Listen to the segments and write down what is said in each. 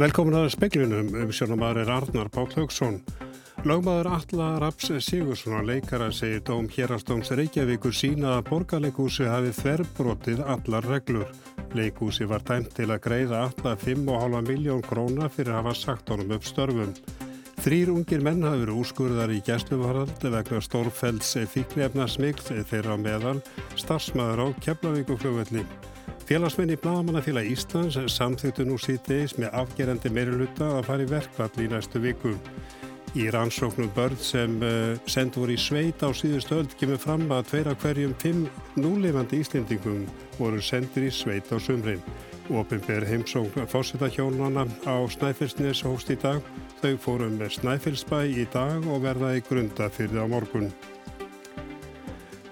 Velkomin að speklinum um sjónumæður er Arnar Bátt Haugsson. Lagmaður Alla Raps Sigursson leikara segir dóm hérastóms Reykjavíkur sína að borgarleikúsi hafi þverbrotið allar reglur. Leikúsi var dæmt til að greiða alla 5,5 miljón króna fyrir að hafa sagt honum upp störfum. Þrýr ungir menn hafi verið úrskurðar í gæsluvarald vegna stórfelds fíknefna smigl þeirra meðal starfsmæður á Keflavíkuflugvelli. Félagsmenn í Blagamannafélag Íslands samþýttu nú síðdeis með afgerandi meiriluta að fara í verkvall í næstu viku. Í rannsóknum börn sem uh, send voru í sveit á síðustu öll kemur fram að tveira hverjum fimm núlefandi Íslendingum voru sendir í sveit á sumrin. Opinber heimsókn fósitahjónana á Snæfellsnes hóst í dag. Þau fórum með Snæfellsbæ í dag og verða í grunda fyrir á morgun.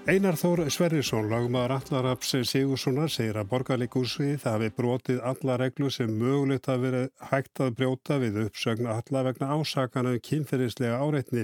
Einar Þór Sverrisson, lagmaður Allaraps Sigurssonar, segir að borgarleikúsvið hafi brotið alla reglu sem mögulegt að vera hægt að brjóta við uppsögn alla vegna ásakana um kynferðislega áreitni.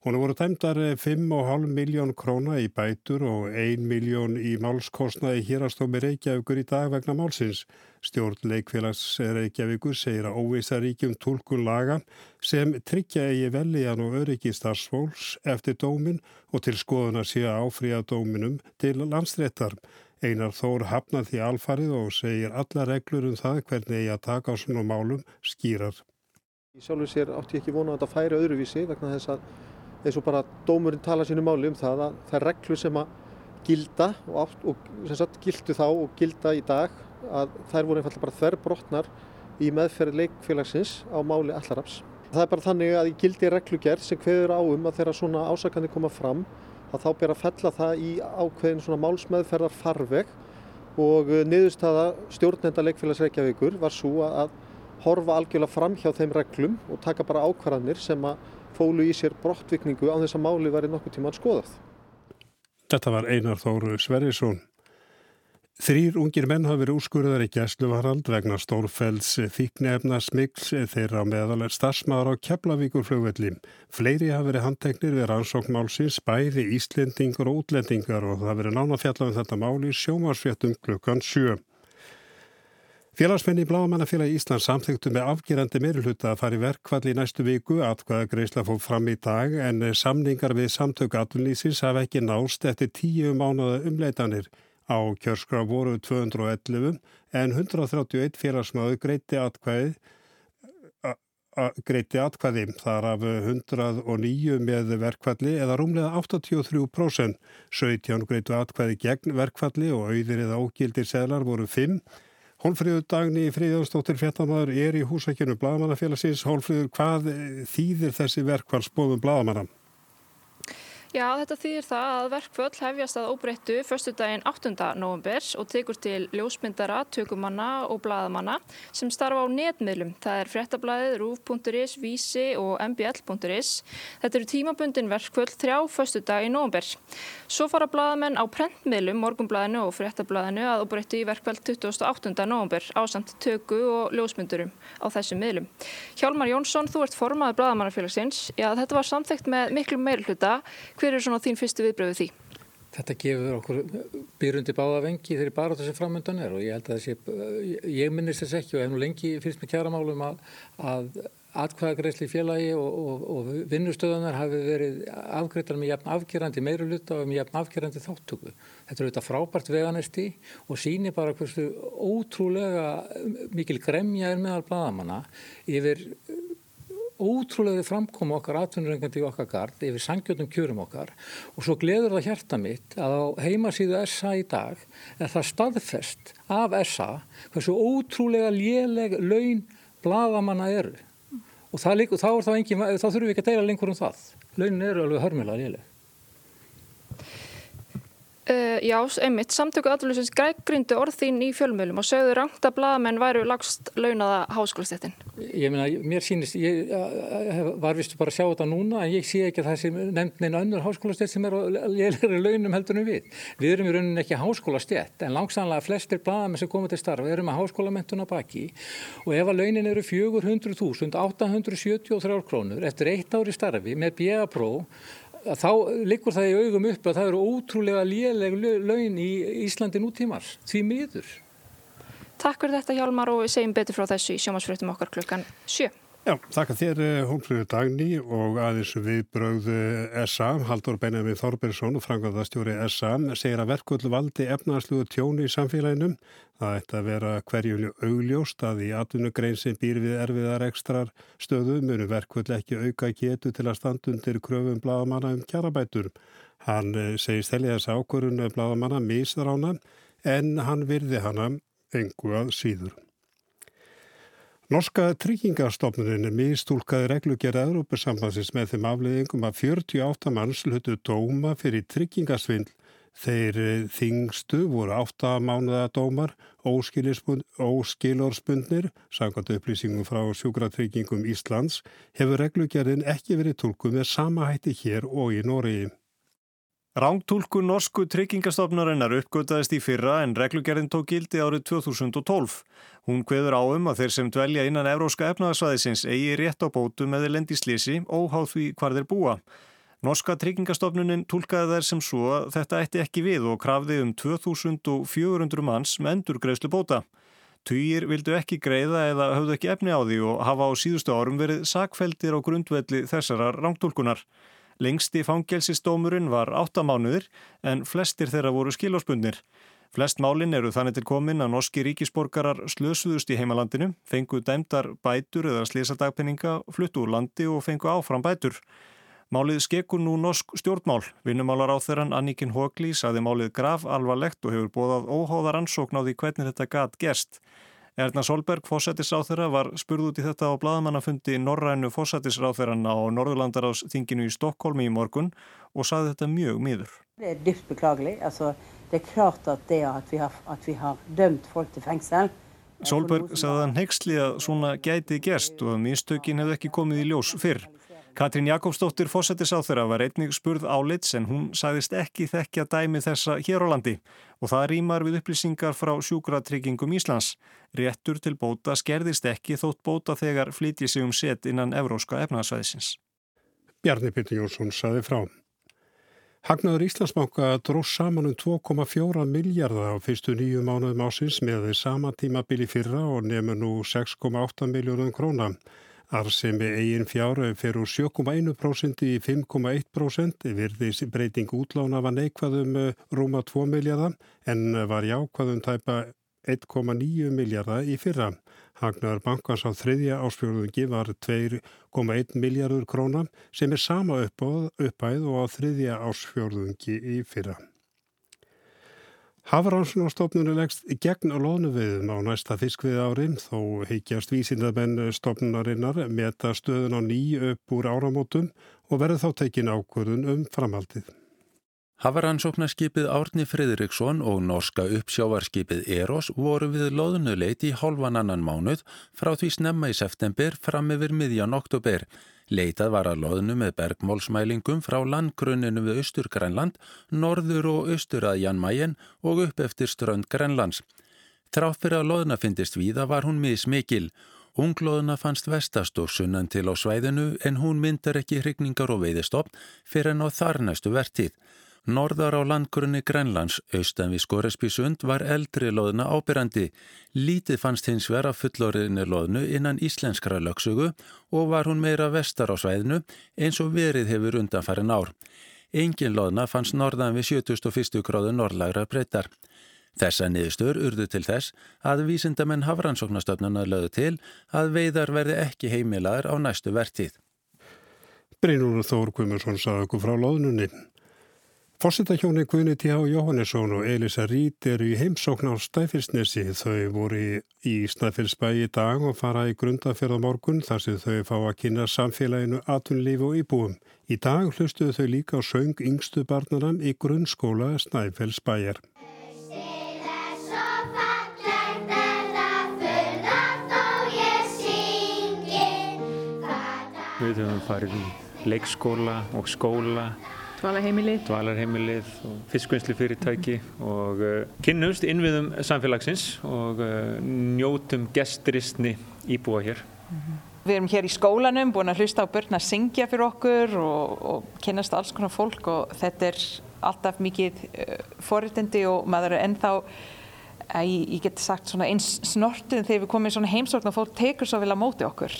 Hún voru dæmdar 5,5 miljón króna í bætur og 1 miljón í málskostnaði hýrastómi Reykjavíkur í dag vegna málsins. Stjórn leikfélags Reykjavíkur segir að óvisa ríkjum tólkun laga sem tryggja eigi velíjan og öryggi starfsfólks eftir dómin og til skoðuna sé að áfríða dóminum til landstréttar. Einar Þór hafnað því alfarið og segir alla reglur um það hvernig eigi að taka á svona málum skýrar. Í sjálfu sér átti ég ekki vona að þetta færi öðruvísi vegna þess að eins og bara dómurinn tala sínu máli um það að það er reglur sem að gilda og, átt, og sagt gildu þá og gilda í dag að þær voru einfallega bara þverbrotnar í meðferði leikfélagsins á máli allaraps. Það er bara þannig að í gildi reglugerð sem hverður á um að þeirra svona ásakandi koma fram að þá ber að fella það í ákveðin svona málsmeðferðar farveg og niðurstaða stjórnenda leikfélags Reykjavíkur var svo að horfa algjörlega fram hjá þeim reglum og taka bara ákvarðanir sem að fólu í sér brottvikningu á þess að máli væri nokkuð tíma að skoðað. Þetta var Einar Þóru Sverrisson. Þrýr ungir menn hafi verið úrskurðar í gæsluvarald vegna stórfells þýknefna smigls þeirra meðal starfsmaður á Keflavíkur flugvelli. Fleiri hafi verið handteknir við rannsóknmálsins, bæði Íslendingur og útlendingar og það verið nána fjallað um þetta mál í sjómarsfjöttum klukkan 7. Félagsmenn í Bláamannafélagi Íslands samþygtu með afgerandi meirulhuta að fara í verkvall í næstu viku atkvæða greisla fór fram í dag en samningar við samtök aðlunlýsins hafa ekki nást eftir tíu mánuða umleitanir. Á kjörskraf voru 211 en 131 félagsmaður greiti atkvæði greiti atkvæði þar af 109 með verkvalli eða rúmlega 83%. 17 greitu atkvæði gegn verkvalli og auðir eða ógildir seglar voru 5 Hólfríður Dagni Fríðjónsdóttir Fjartamæður er í húsækjunu Blagamannafélagsins. Hólfríður, hvað þýðir þessi verkvælsbóðum Blagamanna? Já, þetta þýðir það að verkföll hefjast að óbreyttu förstu daginn 8. november og tekur til ljósmyndara, tökumanna og bladamanna sem starfa á netmiðlum. Það er frettablaðið, rúf.is, vísi og mbl.is. Þetta eru tímabundin verkföll þrjá förstu dag í november. Svo fara bladamenn á prentmiðlum, morgunbladinu og frettablaðinu að óbreyttu í verkföll 28. november á samt töku og ljósmyndurum á þessum miðlum. Hjálmar Jónsson, þú ert formaður bladamannafélagsins. Já, þetta var samþygt með miklu meirluta. Hver er svona þín fyrstu viðbröðu því? Þetta gefur okkur byrjundi báða vengi þegar bara þessi framöndan er og ég held að þessi, ég minnist þess ekki og hef nú lengi fyrst með kjæramálum að, að atkvæðagreysli félagi og, og, og vinnustöðunar hafi verið afgreitar með jafn afgerandi meiruluta og með jafn afgerandi þáttöku. Þetta er auðvitað frábært veganesti og síni bara hversu ótrúlega mikil gremja er meðal bladamanna yfir ótrúlega framkoma okkar atvinnurengandi í okkar gard yfir sangjöndum kjörum okkar. Og svo gleður það hjarta mitt að á heimasíðu SA í dag er það staðfest af SA hversu ótrúlega léleg laun bladamanna eru. Og það, þá, þá, þá þurfum við ekki að deila lengur um það. Launin eru alveg hörmulega léleg Uh, já, einmitt, samtöku aðlulisins grækgrindu orð þín í fjölmjölum og sögðu rangt að bladamenn væru lagst launaða háskólastéttin. Ég meina, mér sýnist, ég var vistu bara að sjá þetta núna en ég sé ekki að það sem nefnd neina önnur háskólastett sem er á lélæri launum heldur en við. Við erum í rauninni ekki háskólastett en langsamlega flestir bladamenn sem komið til starfa erum að háskólamentuna baki og ef að launin eru 400.873 krónur eftir eitt ári starfi með BA-pró þá liggur það í augum upp að það eru ótrúlega léleg laun í Íslandi nútímars, því miður. Takk fyrir þetta Hjálmar og við segjum betur frá þessu í sjómasfröktum okkar klukkan 7. Já, þakka þér eh, Hólmfríður Dagný og aðeins viðbröð eh, SA, Haldur Benjamin Þorbergsson og frangandastjóri SA segir að verkvöldu valdi efnarsluðu tjóni í samfélaginu. Það ætti að vera hverjulju augljóst að í atvinnugrein sem býr við erfiðar ekstrar stöðu munu verkvöldu ekki auka getu til að standundir kröfum bladamanna um kjarabætur. Hann eh, segir stælja þess ákvörun bladamanna misðrána en hann virði hana engu að síður. Norska tryggingastofnunin er mistúlkaði reglugjara Európusambansins með þeim afleiðingum að 48 manns hlutu dóma fyrir tryggingasvindl. Þeir eh, þingstu voru 8 mánuða dómar, óskilorspundnir, sangant upplýsingum frá sjúkratryggingum Íslands, hefur reglugjörðin ekki verið tólkuð með sama hætti hér og í Nóriði. Rángtúlku norsku tryggingastofnarinnar uppgötaðist í fyrra en reglugerðin tók gildi árið 2012. Hún kveður á um að þeir sem dvelja innan Evróska efnaðarsvæðisins eigi rétt á bótu með lendi slísi óháð því hvar þeir búa. Norska tryggingastofnunin tólkaði þær sem svo að þetta ætti ekki við og krafði um 2400 manns með endur greiðslu bóta. Týjir vildu ekki greiða eða höfðu ekki efni á því og hafa á síðustu árum verið sakveldir á grundvelli þessarar rángtúlkunar. Lengsti fangelsistómurinn var 8 mánuðir en flestir þeirra voru skilóspundnir. Flest málinn eru þannig til komin að norski ríkisborgarar slösuðust í heimalandinu, fengu dæmdar bætur eða slísadagpenninga, fluttu úr landi og fengu áfram bætur. Málið skekur nú norsk stjórnmál. Vinnumálar á þeirran Annikin Hókli saði málið graf alvarlegt og hefur bóðað óháðar ansókn á því hvernig þetta gat gerst. Erna Solberg, fósættisráþurra, var spurð út í þetta á bladamannafundi Norrænu fósættisráþurranna á Norðurlandaráðsþinginu í Stokkólmi í morgun og saði þetta mjög miður. Det er dypt beklagelig. Altså, det er klart at det at vi har, at vi har dømt folk til fengsel Solberg sagði hann hegstli að svona gæti gerst og að mínstökin hefði ekki komið í ljós fyrr. Katrín Jakobsdóttir fósættisáþurra var einnig spurð álits en hún sagðist ekki þekkja dæmi þessa hér á landi og það rýmar við upplýsingar frá sjúkratryggingum Íslands. Réttur til bóta skerðist ekki þótt bóta þegar flytji sig um set innan evróska efnaðsvæðisins. Bjarni Pyrti Jónsson saði frá. Hagnaður Íslandsbanka dróðs saman um 2,4 miljardar á fyrstu nýju mánuðum ásins með því sama tímabili fyrra og nefnur nú 6,8 miljónum krónar. Arsemi eigin fjár fer úr 7,1% í 5,1% virðis breyting útlána var neikvæðum eh, rúma 2 miljardar en var jákvæðum tæpa 1,9 miljardar í fyrra. Hagnar bankans á þriðja ásfjörðungi var 2,1 miljardur króna sem er sama uppæð og á þriðja ásfjörðungi í fyrra. Hafransunarstofnunni leggst gegn loðnuviðum á næsta fiskvið árin þó heikjast vísindamenn stofnunarinnar meta stöðun á ný upp úr áramótum og verður þá tekin ákvörðun um framhaldið. Hafaransóknarskipið Árni Fridriksson og norska uppsjávarskipið Eros voru við loðnuleit í hálfan annan mánuð frá því snemma í september fram yfir miðjan oktober. Leitað var að loðnu með bergmálsmælingum frá landgrunninu við Östur-Grænland, norður og östur að Janmæjen og upp eftir strönd Grænlands. Trátt fyrir að loðna fyndist víða var hún mismikil. Unglóðuna fannst vestast og sunnan til á svæðinu en hún myndar ekki hrigningar og veiðistofn fyrir en á þarnæstu vertið. Norðar á landgrunni Grænlands, austan við Skoresbysund, var eldri loðna ábyrrandi. Lítið fannst hins vera fulloriðinni loðnu innan íslenskra lögsugu og var hún meira vestar á svæðinu eins og verið hefur undanfærin ár. Engin loðna fannst norðan við 71. gráðu norrlagra breytar. Þessa niðurstur urðu til þess að vísindamenn hafrannsóknastöfnuna lögðu til að veiðar verði ekki heimilaður á næstu vertið. Brynur Þór Guimarsson sagði okkur frá loðnunni. Fórsetahjóni Guðni T.H. Jóhannesson og Elisa Rít eru í heimsókn á Snæfellsnesi. Þau voru í, í Snæfellsbæ í dag og fara í grundaferð á morgun þar sem þau fá að kynna samfélaginu atunlífi og íbúum. Í dag hlustuðu þau líka á söng yngstu barnaram í grunnskóla Snæfellsbæjar. Við höfum farið í leikskóla og skóla Dvalarheimilið. Dvalarheimilið og fiskvinnslufyrirtæki og uh, kynnumst innviðum samfélagsins og uh, njótum gesturistni íbúa hér. Mm -hmm. Við erum hér í skólanum, búin að hlusta á börn að syngja fyrir okkur og, og kynnast alls konar fólk og þetta er alltaf mikið uh, forritindi og maður er ennþá ég, ég get sagt svona eins snortið þegar við komum í svona heimsókn og fólk tekur svo vel að móti okkur.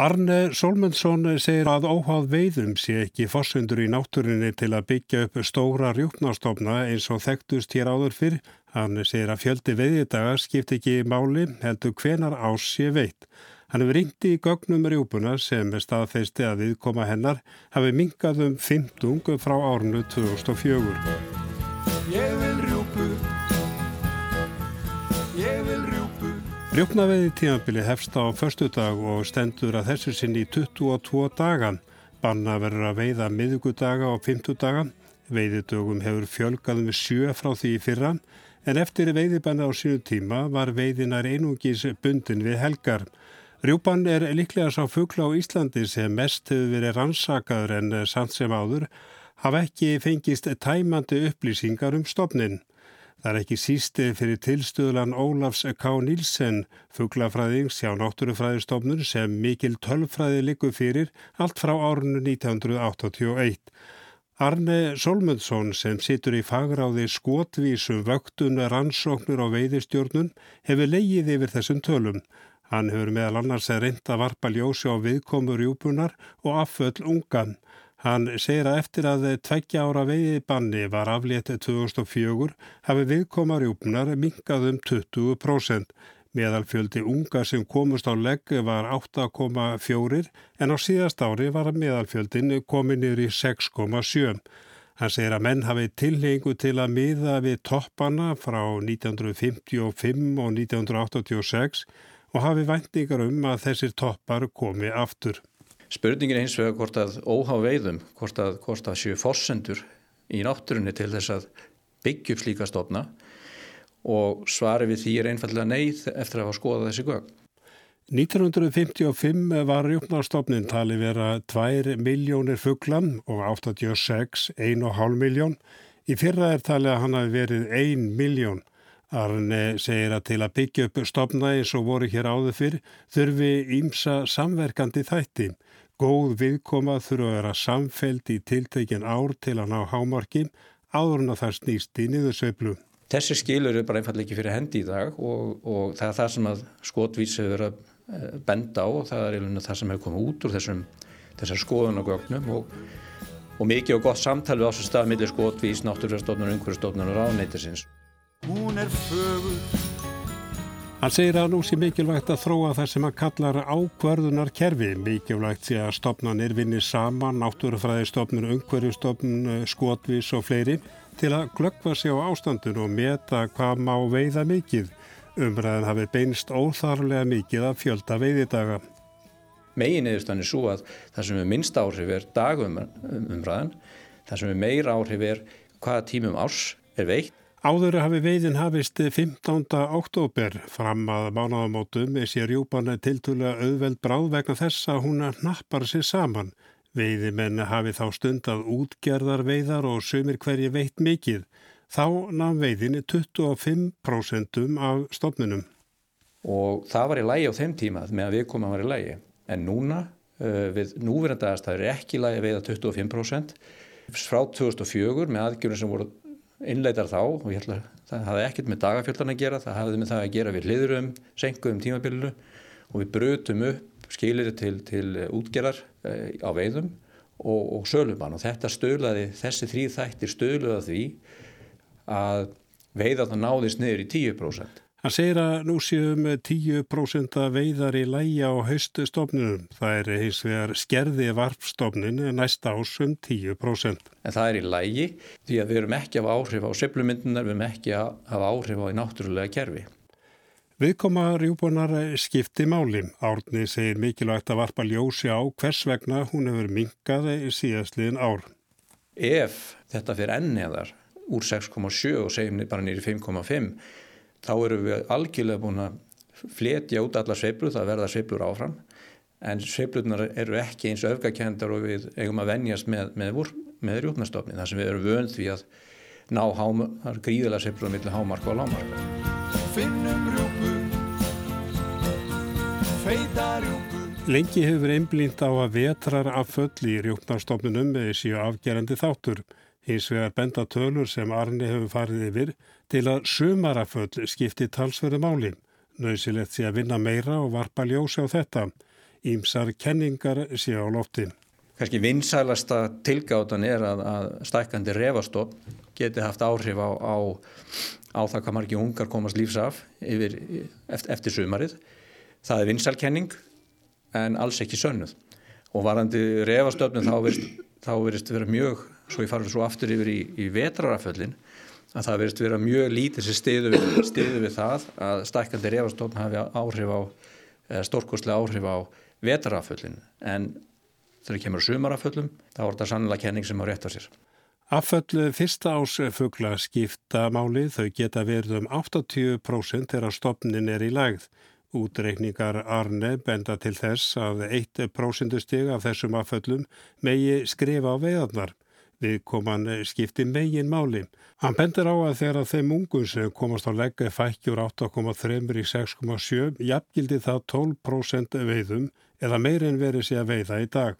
Arne Solmundsson segir að óháð veiðum sé ekki fossundur í náttúrinni til að byggja upp stóra rjúpnastofna eins og þekktust hér áður fyrr. Hann segir að fjöldi veiðidaga skipt ekki máli heldur hvenar ás sé veitt. Hann hefur ringti í gögnum rjúpuna sem staðfeisti að viðkoma hennar hafi mingað um 15 frá árnu 2004. rjúpu. Rjóknaveiði tímabili hefst á förstu dag og stendur að þessu sinni í 22 dagan. Banna verður að veiða miðugudaga og fymtudaga. Veiðidögum hefur fjölgað með sjö frá því í fyrra en eftir veiðibanna á sínu tíma var veiðinar einungis bundin við helgar. Rjúpan er líklega sá fuggla á Íslandi sem mest hefur verið rannsakaður en samt sem áður hafa ekki fengist tæmandi upplýsingar um stopnin. Það er ekki sísti fyrir tilstöðlan Ólafs K. Nílsen, fugglafræðings hjá náttúrufræðistofnun sem mikil tölfræði likur fyrir allt frá árunnu 1981. Arne Solmundsson sem situr í fagráði skotvísum vöktun rannsóknur og veiðistjórnun hefur leigið yfir þessum tölum. Hann hefur meðal annars reynda varpa ljósi á viðkomur júbunar og afföll ungan. Hann segir að eftir að tveggja ára veiði banni var aflétt 2004 hafi viðkomarjúpnar minkað um 20%. Meðalfjöldi unga sem komust á legg var 8,4 en á síðast ári var meðalfjöldin komið niður í 6,7. Hann segir að menn hafi tilhengu til að miða við toppana frá 1955 og 1986 og hafi væntingar um að þessir toppar komi aftur. Spurningin er eins og hvort að óhá veiðum, hvort að, að séu fossendur í náttúrunni til þess að byggja upp slíka stofna og svari við því er einfallega neyð eftir að hafa skoðað þessi gögn. 1955 var rjúpnarstofnin tali vera 2 miljónir fugglam og 86 1,5 miljón. Í fyrra er talið að hann hafi verið 1 miljón. Arne segir að til að byggja upp stofna eins og voru hér áður fyrr þurfi ímsa samverkandi þætti. Góð viðkoma þurfa að vera samfelt í tiltekin ár til að ná hámarki áður en að það snýst í niðursveiflu. Þessi skilur er bara einfallega ekki fyrir hendi í dag og, og það er það sem að skotvís hefur verið að eh, benda á og það er einhvern veginn það sem hefur komið út úr þessum, þessar skoðun og gögnum og, og mikið og gott samtal við ásum stað millir skotvís, náttúrufjörðstofnun, umhverfstofnun og ráneitisins. Hún er fögur Hann segir að nú sé mikilvægt að þróa það sem hann kallar ákvarðunar kerfi. Mikilvægt sé að stopnarnir vinni saman, náttúrufræðistofnun, umhverjustofnun, skotvís og fleiri til að glöggva sig á ástandun og meta hvað má veiða mikið. Umræðan hafi beinst óþarlega mikið að fjölda veiðidaga. Megin eðustan er svo að það sem er minnst áhrif er dagumræðan, það sem er meir áhrif er hvaða tímum árs er veikt Áður hafi veiðin hafist 15. oktober fram að mánaðamótum er sér rjúpan tiltúlega auðveld bráð vegna þess að hún nappar sér saman. Veiðimenn hafi þá stundað útgerðar veiðar og sumir hverji veitt mikið. Þá namn veiðin 25% af stofnunum. Og það var í lægi á þeim tíma með að við komum að vera í lægi. En núna uh, við núverandagast það er ekki lægi að veiða 25%. Frá 2004 með aðgjörnum sem voru innleitar þá og ég að það hafði ekkert með dagafjöldan að gera, það hafði með það að gera við hliðurum, senkuðum tímabilinu og við brutum upp skilir til, til útgerar eh, á veiðum og, og sölumann og þetta stölaði, þessi þrý þættir stöluða því að veiða það náðist niður í 10%. Hann segir að nú séum 10% veiðar í læja á hauststofnunum. Það er hins vegar skerði varfstofnin næsta ásum 10%. En það er í lægi því að við erum ekki að hafa áhrif á söflumyndunar, við erum ekki að hafa áhrif á í náttúrulega kerfi. Viðkoma rjúbúnar skipti máli. Árni segir mikilvægt að varpa ljósi á hvers vegna hún hefur minkað í síðastliðin ár. Ef þetta fyrir enniðar úr 6,7 og segjum bara nýri 5,5 þá erum við algjörlega búin að fletja út alla sveiflur, það verða sveiflur áfram en sveiflunar eru ekki eins öfgakendar og við eigum að venjast með, með, með rjúpnastofni þar sem við erum vönd því að ná gríðilega sveiflur millir hámarka og lámarka Lengi hefur einblínt á að vetrar af föll í rjóknarstofnunum séu afgerandi þáttur. Hins vegar benda tölur sem Arni hefur farið yfir til að sumaraföll skipti talsverðu máli. Nauðsilegt sé að vinna meira og varpa ljósi á þetta. Ímsar kenningar sé á lofti. Kanski vinsælasta tilgáttan er að, að stækandi refastopp geti haft áhrif á, á, á það hvað margi ungar komast lífsaf yfir, eftir, eftir sumarið. Það er vinsælkenning en alls ekki sönnuð. Og varandi refastöfnum þá verist vera mjög svo ég farið svo aftur yfir í, í vetraraföllin að það verist vera mjög lítið sem stiðu við, við það að stækandi reyfastofn hafi áhrif á stórkostlega áhrif á vetraraföllin en þegar kemur sumaraföllum þá er þetta sannlega kenning sem á rétt á sér. Afföll fyrsta ásfugla skipta máli þau geta verið um 80% þegar stopnin er í lagð. Útreikningar Arne benda til þess að 1% stig af þessum afföllum megi skrifa á veðarnar. Við koman skipti megin máli. Hann bendur á að þegar þeim ungun sem komast á leggja fækkjur 8,3 í 6,7 jafngildi það 12% veiðum eða meirinn verið sé að veiða í dag.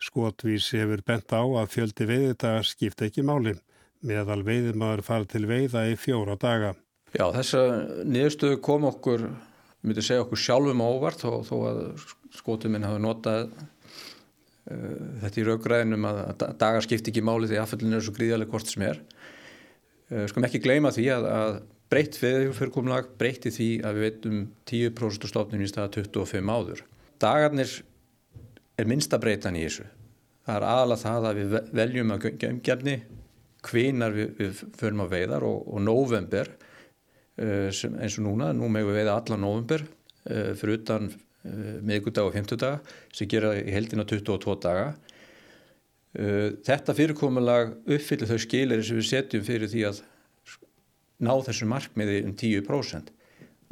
Skotvís hefur bent á að fjöldi veiðdagar skipta ekki máli. Meðal veiðmaður fara til veiða í fjóra daga. Já, þessa niðurstöðu kom okkur, myndi segja okkur sjálfum ávart þó, þó að skotuminn hafi notað Eh, þetta í raugræðinum að dagar skipti ekki máli því aðfellin er svo gríðarlega hvort sem er. Eh, skum ekki gleyma því að, að breytt fyrirkomlag breytti því að við veitum 10% stofnum í staða 25 áður. Dagarnir er minnsta breytan í þessu. Það er aðalega það að við veljum að gömgefni hvinar við, við förum að veiðar og, og november eh, eins og núna, nú megum við veiða alla november fyrir utan Eh, miðgudag og fymtudag sem gera í heldina 22 daga. Eh, þetta fyrirkomulag uppfyllir þau skilir sem við setjum fyrir því að ná þessu markmiði um 10%.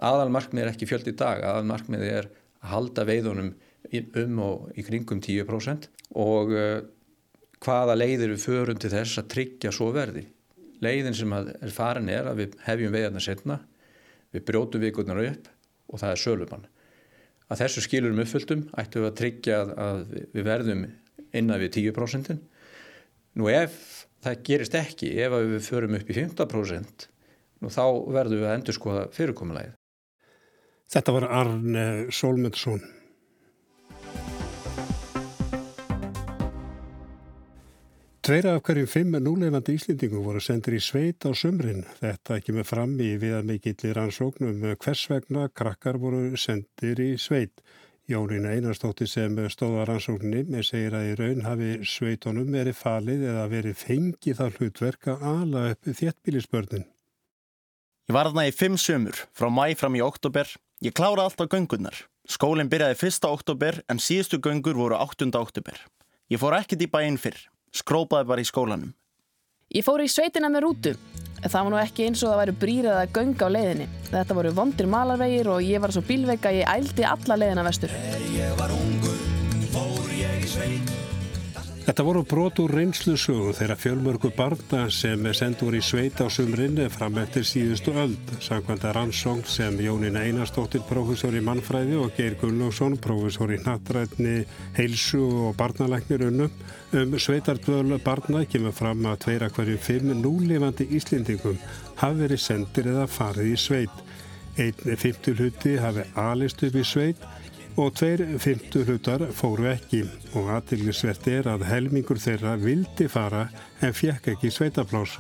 Aðal markmiði er ekki fjöld í dag, aðal markmiði er að halda veiðunum um og í kringum 10% og eh, hvaða leiðir við förum til þess að tryggja svo verði. Leiðin sem er farin er að við hefjum veiðarna setna, við brjótum vikurnar upp og það er sölumann að þessu skilurum uppfylltum ættum við að tryggja að við verðum innan við 10%. Nú ef það gerist ekki, ef við förum upp í 15%, nú þá verðum við að endur skoða fyrirkomulegið. Þetta var Arne Solmundsson. Tveira af hverjum fimm núleifandi íslendingum voru sendir í sveit á sömrin. Þetta ekki með fram í viðamikillir ansóknum hvers vegna krakkar voru sendir í sveit. Jónína Einarstóttir sem stóða rannsókninni með segir að í raun hafi sveitunum verið falið eða verið fengið að ala upp þéttbílisbörnin. Ég var þarna í fimm sömur, frá mæ fram í oktober. Ég klára allt á göngunar. Skólinn byrjaði fyrsta oktober en síðustu göngur voru 8. oktober. Ég fór ekkert í bæinn fyrr skrópaði bara í skólanum. Ég fór í sveitina með rútu. Það var nú ekki eins og það væri brýrið að gönga á leiðinni. Þetta voru vondir malarvegir og ég var svo bílveika að ég ældi alla leiðina vestur. Þetta voru brot úr reynslusögu þeirra fjölmörgu barna sem sendur í sveit á sumrinni fram eftir síðustu öld. Sankvæmda rannsóng sem Jónín Einarstóttir, professor í mannfræði og Geir Gunnlaugsson, professor í nattrætni, heilsu og barnalæknir unnum. Um sveitardvölu barna kemur fram að tveira hverju fimm núlefandi Íslendingum hafi verið sendir eða farið í sveit. Einn fymtulhutti hafi alist upp í sveit og tveir fymtu hlutar fóru ekki og aðtilgisvert er að helmingur þeirra vildi fara en fjekk ekki sveitaplás.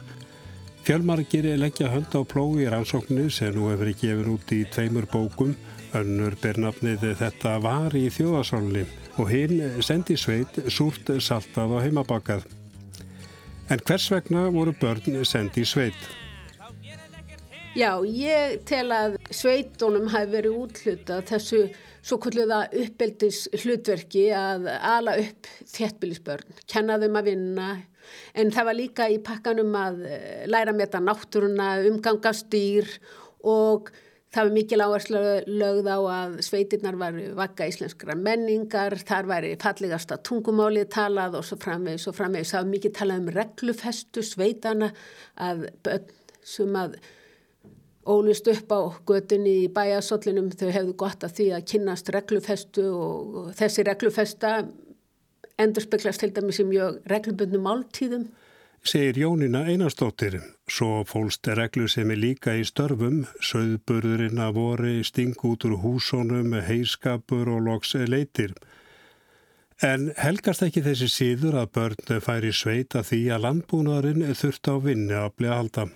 Fjölmargir leggja hönd á plói í rannsóknu sem nú hefur gefið út í tveimur bókum. Önnur bernafnið þetta var í þjóðasálinni og hinn sendi sveit súrt saltað og heimabakað. En hvers vegna voru börn sendi sveit? Já, ég tel að sveitunum hafi verið útluta þessu svo kulluða uppeldis hlutverki að ala upp þéttbílisbörn, kenna þeim að vinna en það var líka í pakkanum að eh, læra með þetta náttúruna, umgangastýr og það var mikil áherslu lögð á að sveitirnar var vakka íslenskra menningar, þar væri fallegasta tungumálið talað og svo framvegis og framvegis. Það var mikið talað um reglufestu sveitana að börn sem að ólust upp á götunni í bæasóllinum þau hefðu gott að því að kynast reglufestu og þessi reglufesta endur speklast til dæmis í mjög reglubundnum máltíðum. Segir Jónina Einarstóttir, svo fólst reglu sem er líka í störfum, söðburðurinn að vori sting út úr húsónum, heiskapur og loks leitir. En helgast ekki þessi síður að börn færi sveita því að landbúnaðurinn þurft á vinni að bli að halda?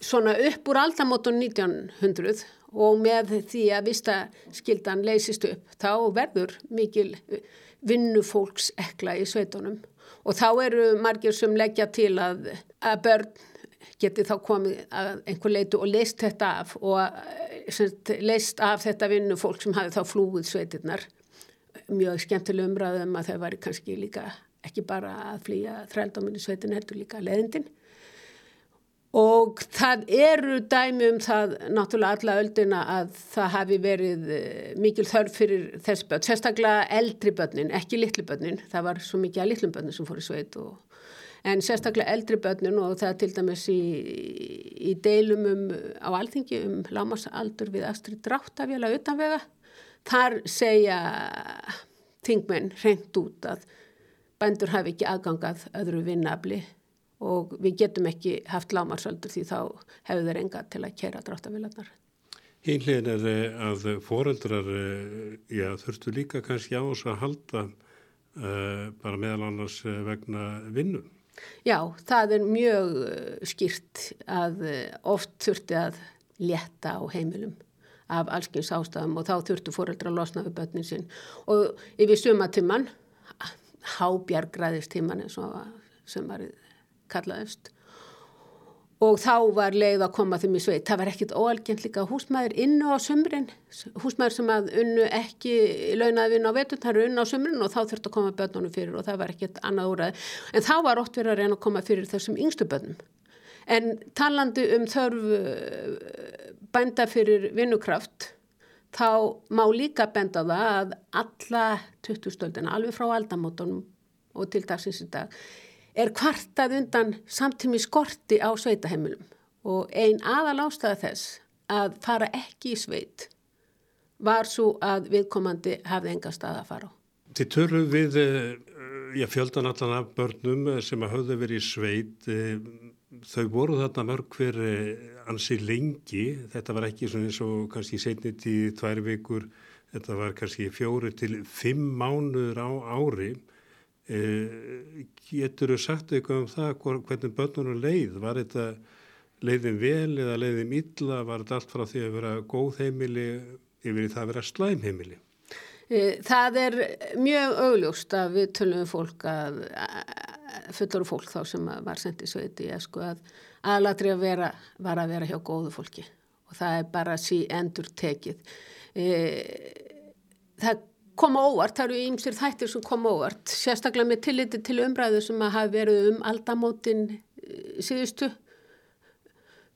Svona upp úr aldamótun 1900 og með því að vista skildan leysist upp þá verður mikil vinnufólks ekla í sveitunum. Og þá eru margir sem leggja til að, að börn geti þá komið að einhver leitu og leist þetta af og sagt, leist af þetta vinnufólk sem hafi þá flúið sveitirnar. Mjög skemmtileg umræðum að þau væri kannski líka ekki bara að flýja þrældáminni sveitin heldur líka leðindin og það eru dæmi um það náttúrulega alla öldina að það hafi verið eh, mikil þörf fyrir þess börn, sérstaklega eldri börnin, ekki litlu börnin, það var svo mikið að litlum börnin sem fór í sveit og en sérstaklega eldri börnin og það til dæmis í, í deilum um, á alþingi um lámasaldur við Astrid Dráttafjöla utanvega. Þar segja þingmenn reynd út að bændur hafi ekki aðgangað öðru vinnafli og við getum ekki haft lámarsöldur því þá hefur þeir enga til að kera dráttavilarnar. Einlegin er eh, að foreldrar eh, já, þurftu líka kannski á þess að halda uh, bara meðal annars vegna vinnu. Já, það er mjög skýrt að oft þurfti að leta á heimilum af allskyns ástafum og þá þurftu fóreldra að losna við börnin sinn og yfir sumatimman hábjargræðistimman eins og var kallaðist. Og þá var leið að koma þeim í sveit. Það var ekkit óalgjent líka húsmaður innu á sömrin, húsmaður sem að unnu ekki launaði vinn á vetun það eru unnu á sömrin og þá þurftu að koma börnunum fyrir og það var ekkit annað úræð en þá var ótt verið að reyna að koma fyrir þessum yngstu börnum. En talandi um þörf eh, bænda fyrir vinnukraft, þá má líka benda það að alla 20 stöldina, alveg frá aldamótonum og til dagsins í dag, er kvartað undan samtími skorti á sveitaheimilum. Og ein aðal ástæða þess að fara ekki í sveit var svo að viðkomandi hafði enga stað að fara á. Þið törru við já, fjöldan allan af börnum sem að höfðu verið í sveit þau voru þarna mörg hver ansi lengi, þetta var ekki eins og kannski setni tíð tvær vikur, þetta var kannski fjóri til fimm mánuður á ári e, getur þau sagt eitthvað um það hvernig börnunum leið, var þetta leiðin vel eða leiðin illa, var þetta allt frá því að vera góð heimili yfir það að vera slæm heimili? E, það er mjög augljóst að við tölum um fólk að fullur fólk þá sem var sendið sveiti sko, að aðlatri að vera var að vera hjá góðu fólki. Og það er bara sí endur tekið e, það koma óvart, það eru ímsir þættir sem koma óvart, sérstaklega með tilliti til umræðu sem að hafa verið um aldamótin e, síðustu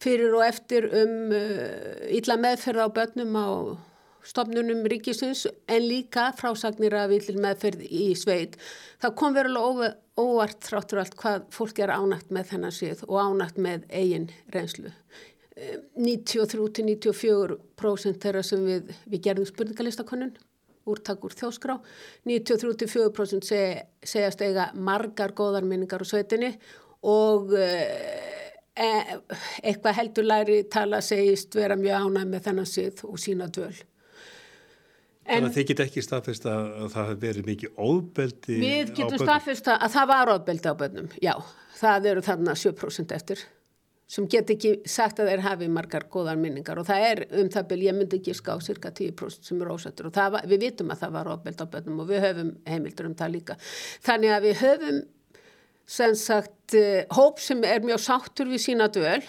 fyrir og eftir um uh, illa meðferð á börnum á stofnunum ríkisins en líka frásagnir að vilja meðferð í sveit. Það kom verulega óvart þráttur allt hvað fólk er ánægt með þennan síð og ánægt með eigin reynslu. 93-94% þeirra sem við, við gerðum spurningalistakonun úrtak úr þjóskrá 93-94% seg, segjast eiga margar góðar minningar á sveitinni og e, eitthvað heldur læri tala segist vera mjög ánæg með þennan síð og sína dvöl Þannig að þið get ekki staðfest að það hefur verið mikið óbeldi á bönnum? Við getum staðfest að það var óbeldi á bönnum, já. Það eru þarna 7% eftir sem get ekki sagt að þeir hafi margar góðar minningar. Og það er um það byrj, ég myndi ekki ská cirka 10% sem er ósættur og var, við vitum að það var óbeldi á bönnum og við höfum heimildur um það líka. Þannig að við höfum sem sagt eh, hóp sem er mjög sáttur við sína döl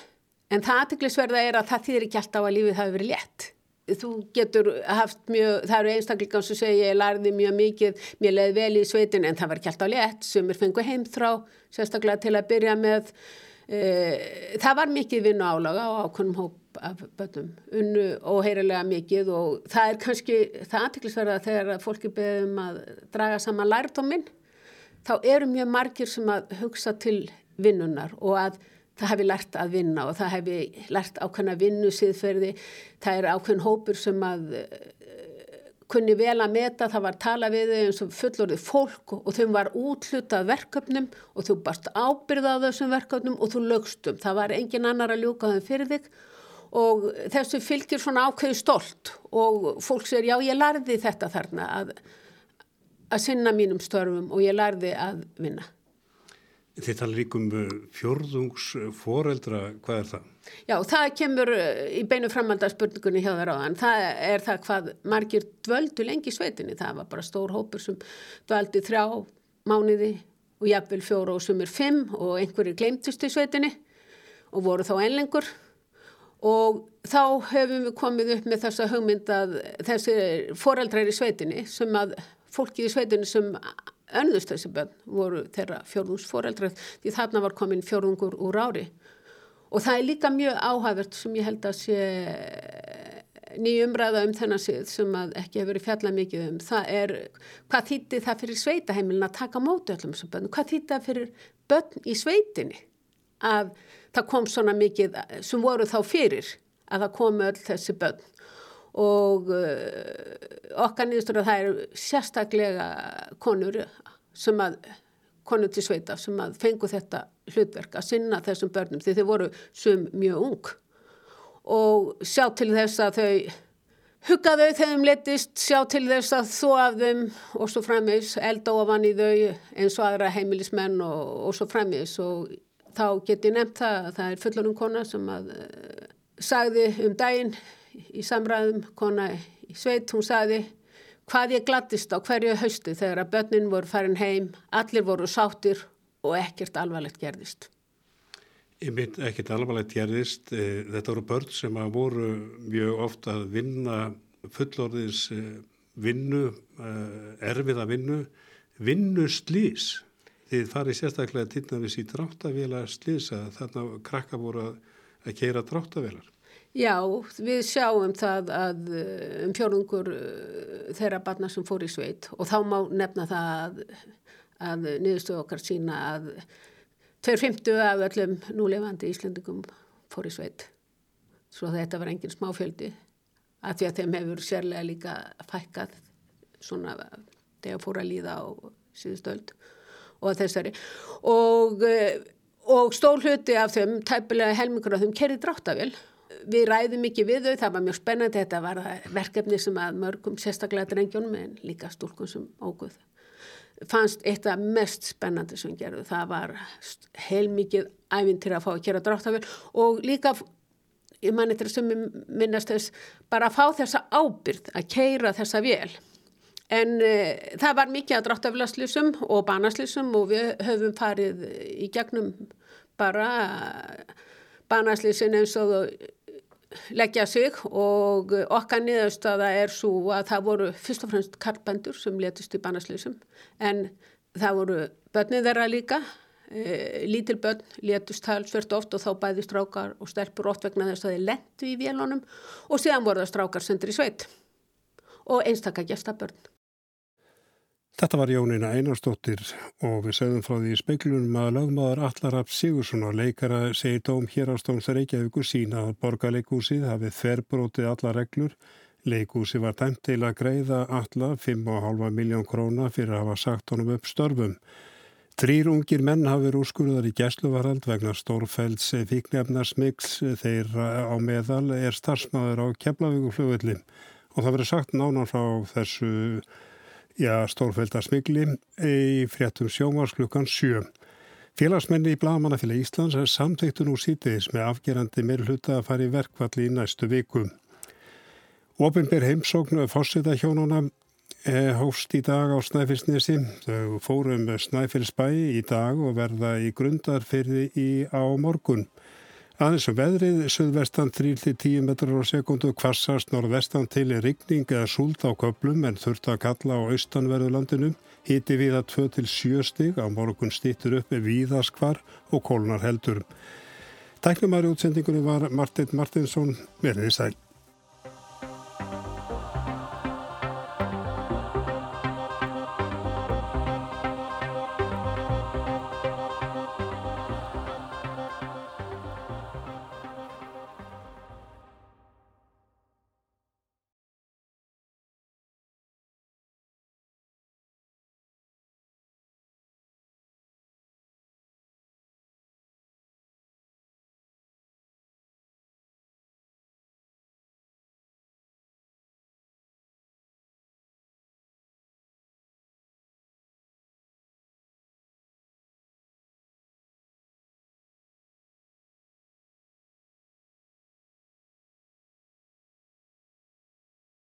en það aðtiklisverða er að það þýðir ekki alltaf að lífið hafi verið létt. Þú getur haft mjög, það eru einstaklingar sem segja ég lærði mjög mikið, mér leiði vel í sveitin en það var ekki alltaf létt. Sem er fengu heimþrá, sérstaklega til að byrja með það var mikið vinnu álaga á ákonum hóp af bönnum, unnu óheirilega mikið og það er kannski það aðtiklisverða þegar fólki beðum að draga saman lærdóminn þá eru mjög margir sem að hugsa til vinnunar og að það hefði lært að vinna og það hefði lært ákveðna vinnu síðferði. Það er ákveðin hópur sem að kunni vel að meta, það var tala við þau eins og fullorðið fólk og þau var útlutað verkefnum og þú barst ábyrðað þessum verkefnum og þú lögstum. Það var engin annar að ljúka þeim fyrir þig og þessu fylgir svona ákveði stolt og fólk sér já ég lærði þetta þarna að, að sinna mínum störfum og ég lærði að vinna. Þið tala líka um uh, fjörðungsforeldra, hvað er það? Já, það kemur uh, í beinu framhaldarspurningunni hjá þar áðan. Það er það hvað margir dvöldu lengi í sveitinni. Það var bara stór hópur sem dvöldi þrjá mánuði og jafnvel fjóru og sumur fimm og einhverju glemtist í sveitinni og voru þá einlengur og þá hefum við komið upp með þessa hugmynd að þessi foreldrar í sveitinni sem að fólki í sveitinni sem önnust þessi bönn voru þeirra fjórðungsforeldrar því þarna var komin fjórðungur úr ári. Og það er líka mjög áhæfert sem ég held að sé nýjumræða um þennan sið sem ekki hefur verið fjallað mikið um. Það er hvað þýtti það fyrir sveitaheimilin að taka móti öllum þessum bönn hvað þýtti það fyrir bönn í sveitinni að það kom svona mikið sem voru þá fyrir að það komu öll þessi bönn og uh, okkar nýðustur að það eru sérstaklega konur sem að konur til sveita sem að fengu þetta hlutverk að sinna þessum börnum því þau voru sum mjög ung. Og sjá til þess að þau hugga þau þeim letist, sjá til þess að þó af þeim og svo frammeins elda ofan í þau eins og aðra heimilismenn og, og svo frammeins og þá get ég nefnt það að það er fullonum kona sem að uh, sagði um daginn í samræðum, kona í sveit, hún sagði hvað ég glattist á hverju haustu þegar að börnin voru farin heim, allir voru sáttir og ekkert alvarlegt gerðist. Ég mynd ekkert alvarlegt gerðist. Eh, þetta voru börn sem voru mjög ofta að vinna fullorðins eh, vinnu, eh, erfiða vinnu, vinnu slís. Þið farið sérstaklega til næmis í dráttavila slís að þarna krakka voru að, keira dráttavilar. Já, við sjáum það að eh, um fjórungur eh, þeirra barna sem fór í sveit og þá má nefna það að, að niðurstu okkar sína að 250 af öllum núlefandi íslendingum fór í sveit. Svo þetta var engin smáfjöldi að því að þeim hefur sérlega líka fækkað svona þegar fór að líða á síðustöld og þessari og, eh, og stól hluti af þeim, tæpilega helmingur af þeim kerið dráttavél við ræðum mikið við þau, það var mjög spennandi, þetta var verkefni sem að mörgum sérstaklega drengjónum en líka stúlkum sem óguð fannst eitt af mest spennandi sem gerðu, það var heilmikið ævintir að fá að gera dráttafél og líka ég mann eitthvað sem minnast þess bara að fá þessa ábyrð að keira þessa vél. En uh, það var mikið að dráttafélaslýsum og banaslýsum og við höfum farið í gegnum bara banaslýsin eins og leggja sig og okkar niðurstaða er svo að það voru fyrst og fremst karpendur sem letist í bannaslýsum en það voru börnið þeirra líka. E, lítil börn letist talsvört oft og þá bæði strákar og stelpur oft vegna þess að þeir lendu í vélunum og síðan voru það strákar sendur í sveit og einstakka gestabörn Þetta var Jónina Einarstóttir og við segðum frá því í speiklunum að lagmaður Allarab Sigursson og leikara segi dóm hér á Stóms Reykjavíku sína að borgarleikúsið hafið þverbrótið alla reglur. Leikúsi var dæmt til að greiða alla 5,5 miljón króna fyrir að hafa sagt honum upp störfum. Þrýr ungir menn hafið úrskurðar í gæsluvarald vegna stórfælds fíknefnarsmyggs þeirra á meðal er starfsmæður á Keflavíkuflöfulli og það verið sagt nánar frá þessu já, stórfælda smigli í fréttum sjómars klukkan 7. Félagsmenni í Blagamannafélag Íslands er samtæktun úr sítiðis með afgerandi meir hluta að fara í verkvalli í næstu viku. Opinber heimsóknu fórseta hjónuna eh, hófst í dag á Snæfellsnesi. Þau fórum Snæfellsbæ í dag og verða í grundarfyrði í á morgun. Aðeins um veðrið, söðvestan 3-10 metrar á sekundu, kvassast norðvestan til er rigning eða súld á köplum en þurft að kalla á austanverðulandinu. Hiti við að 2-7 stig, á morgun stýttur upp með víðaskvar og kólnar heldur. Tæknumæri útsendingunni var Martin Martinsson, verðið sæl.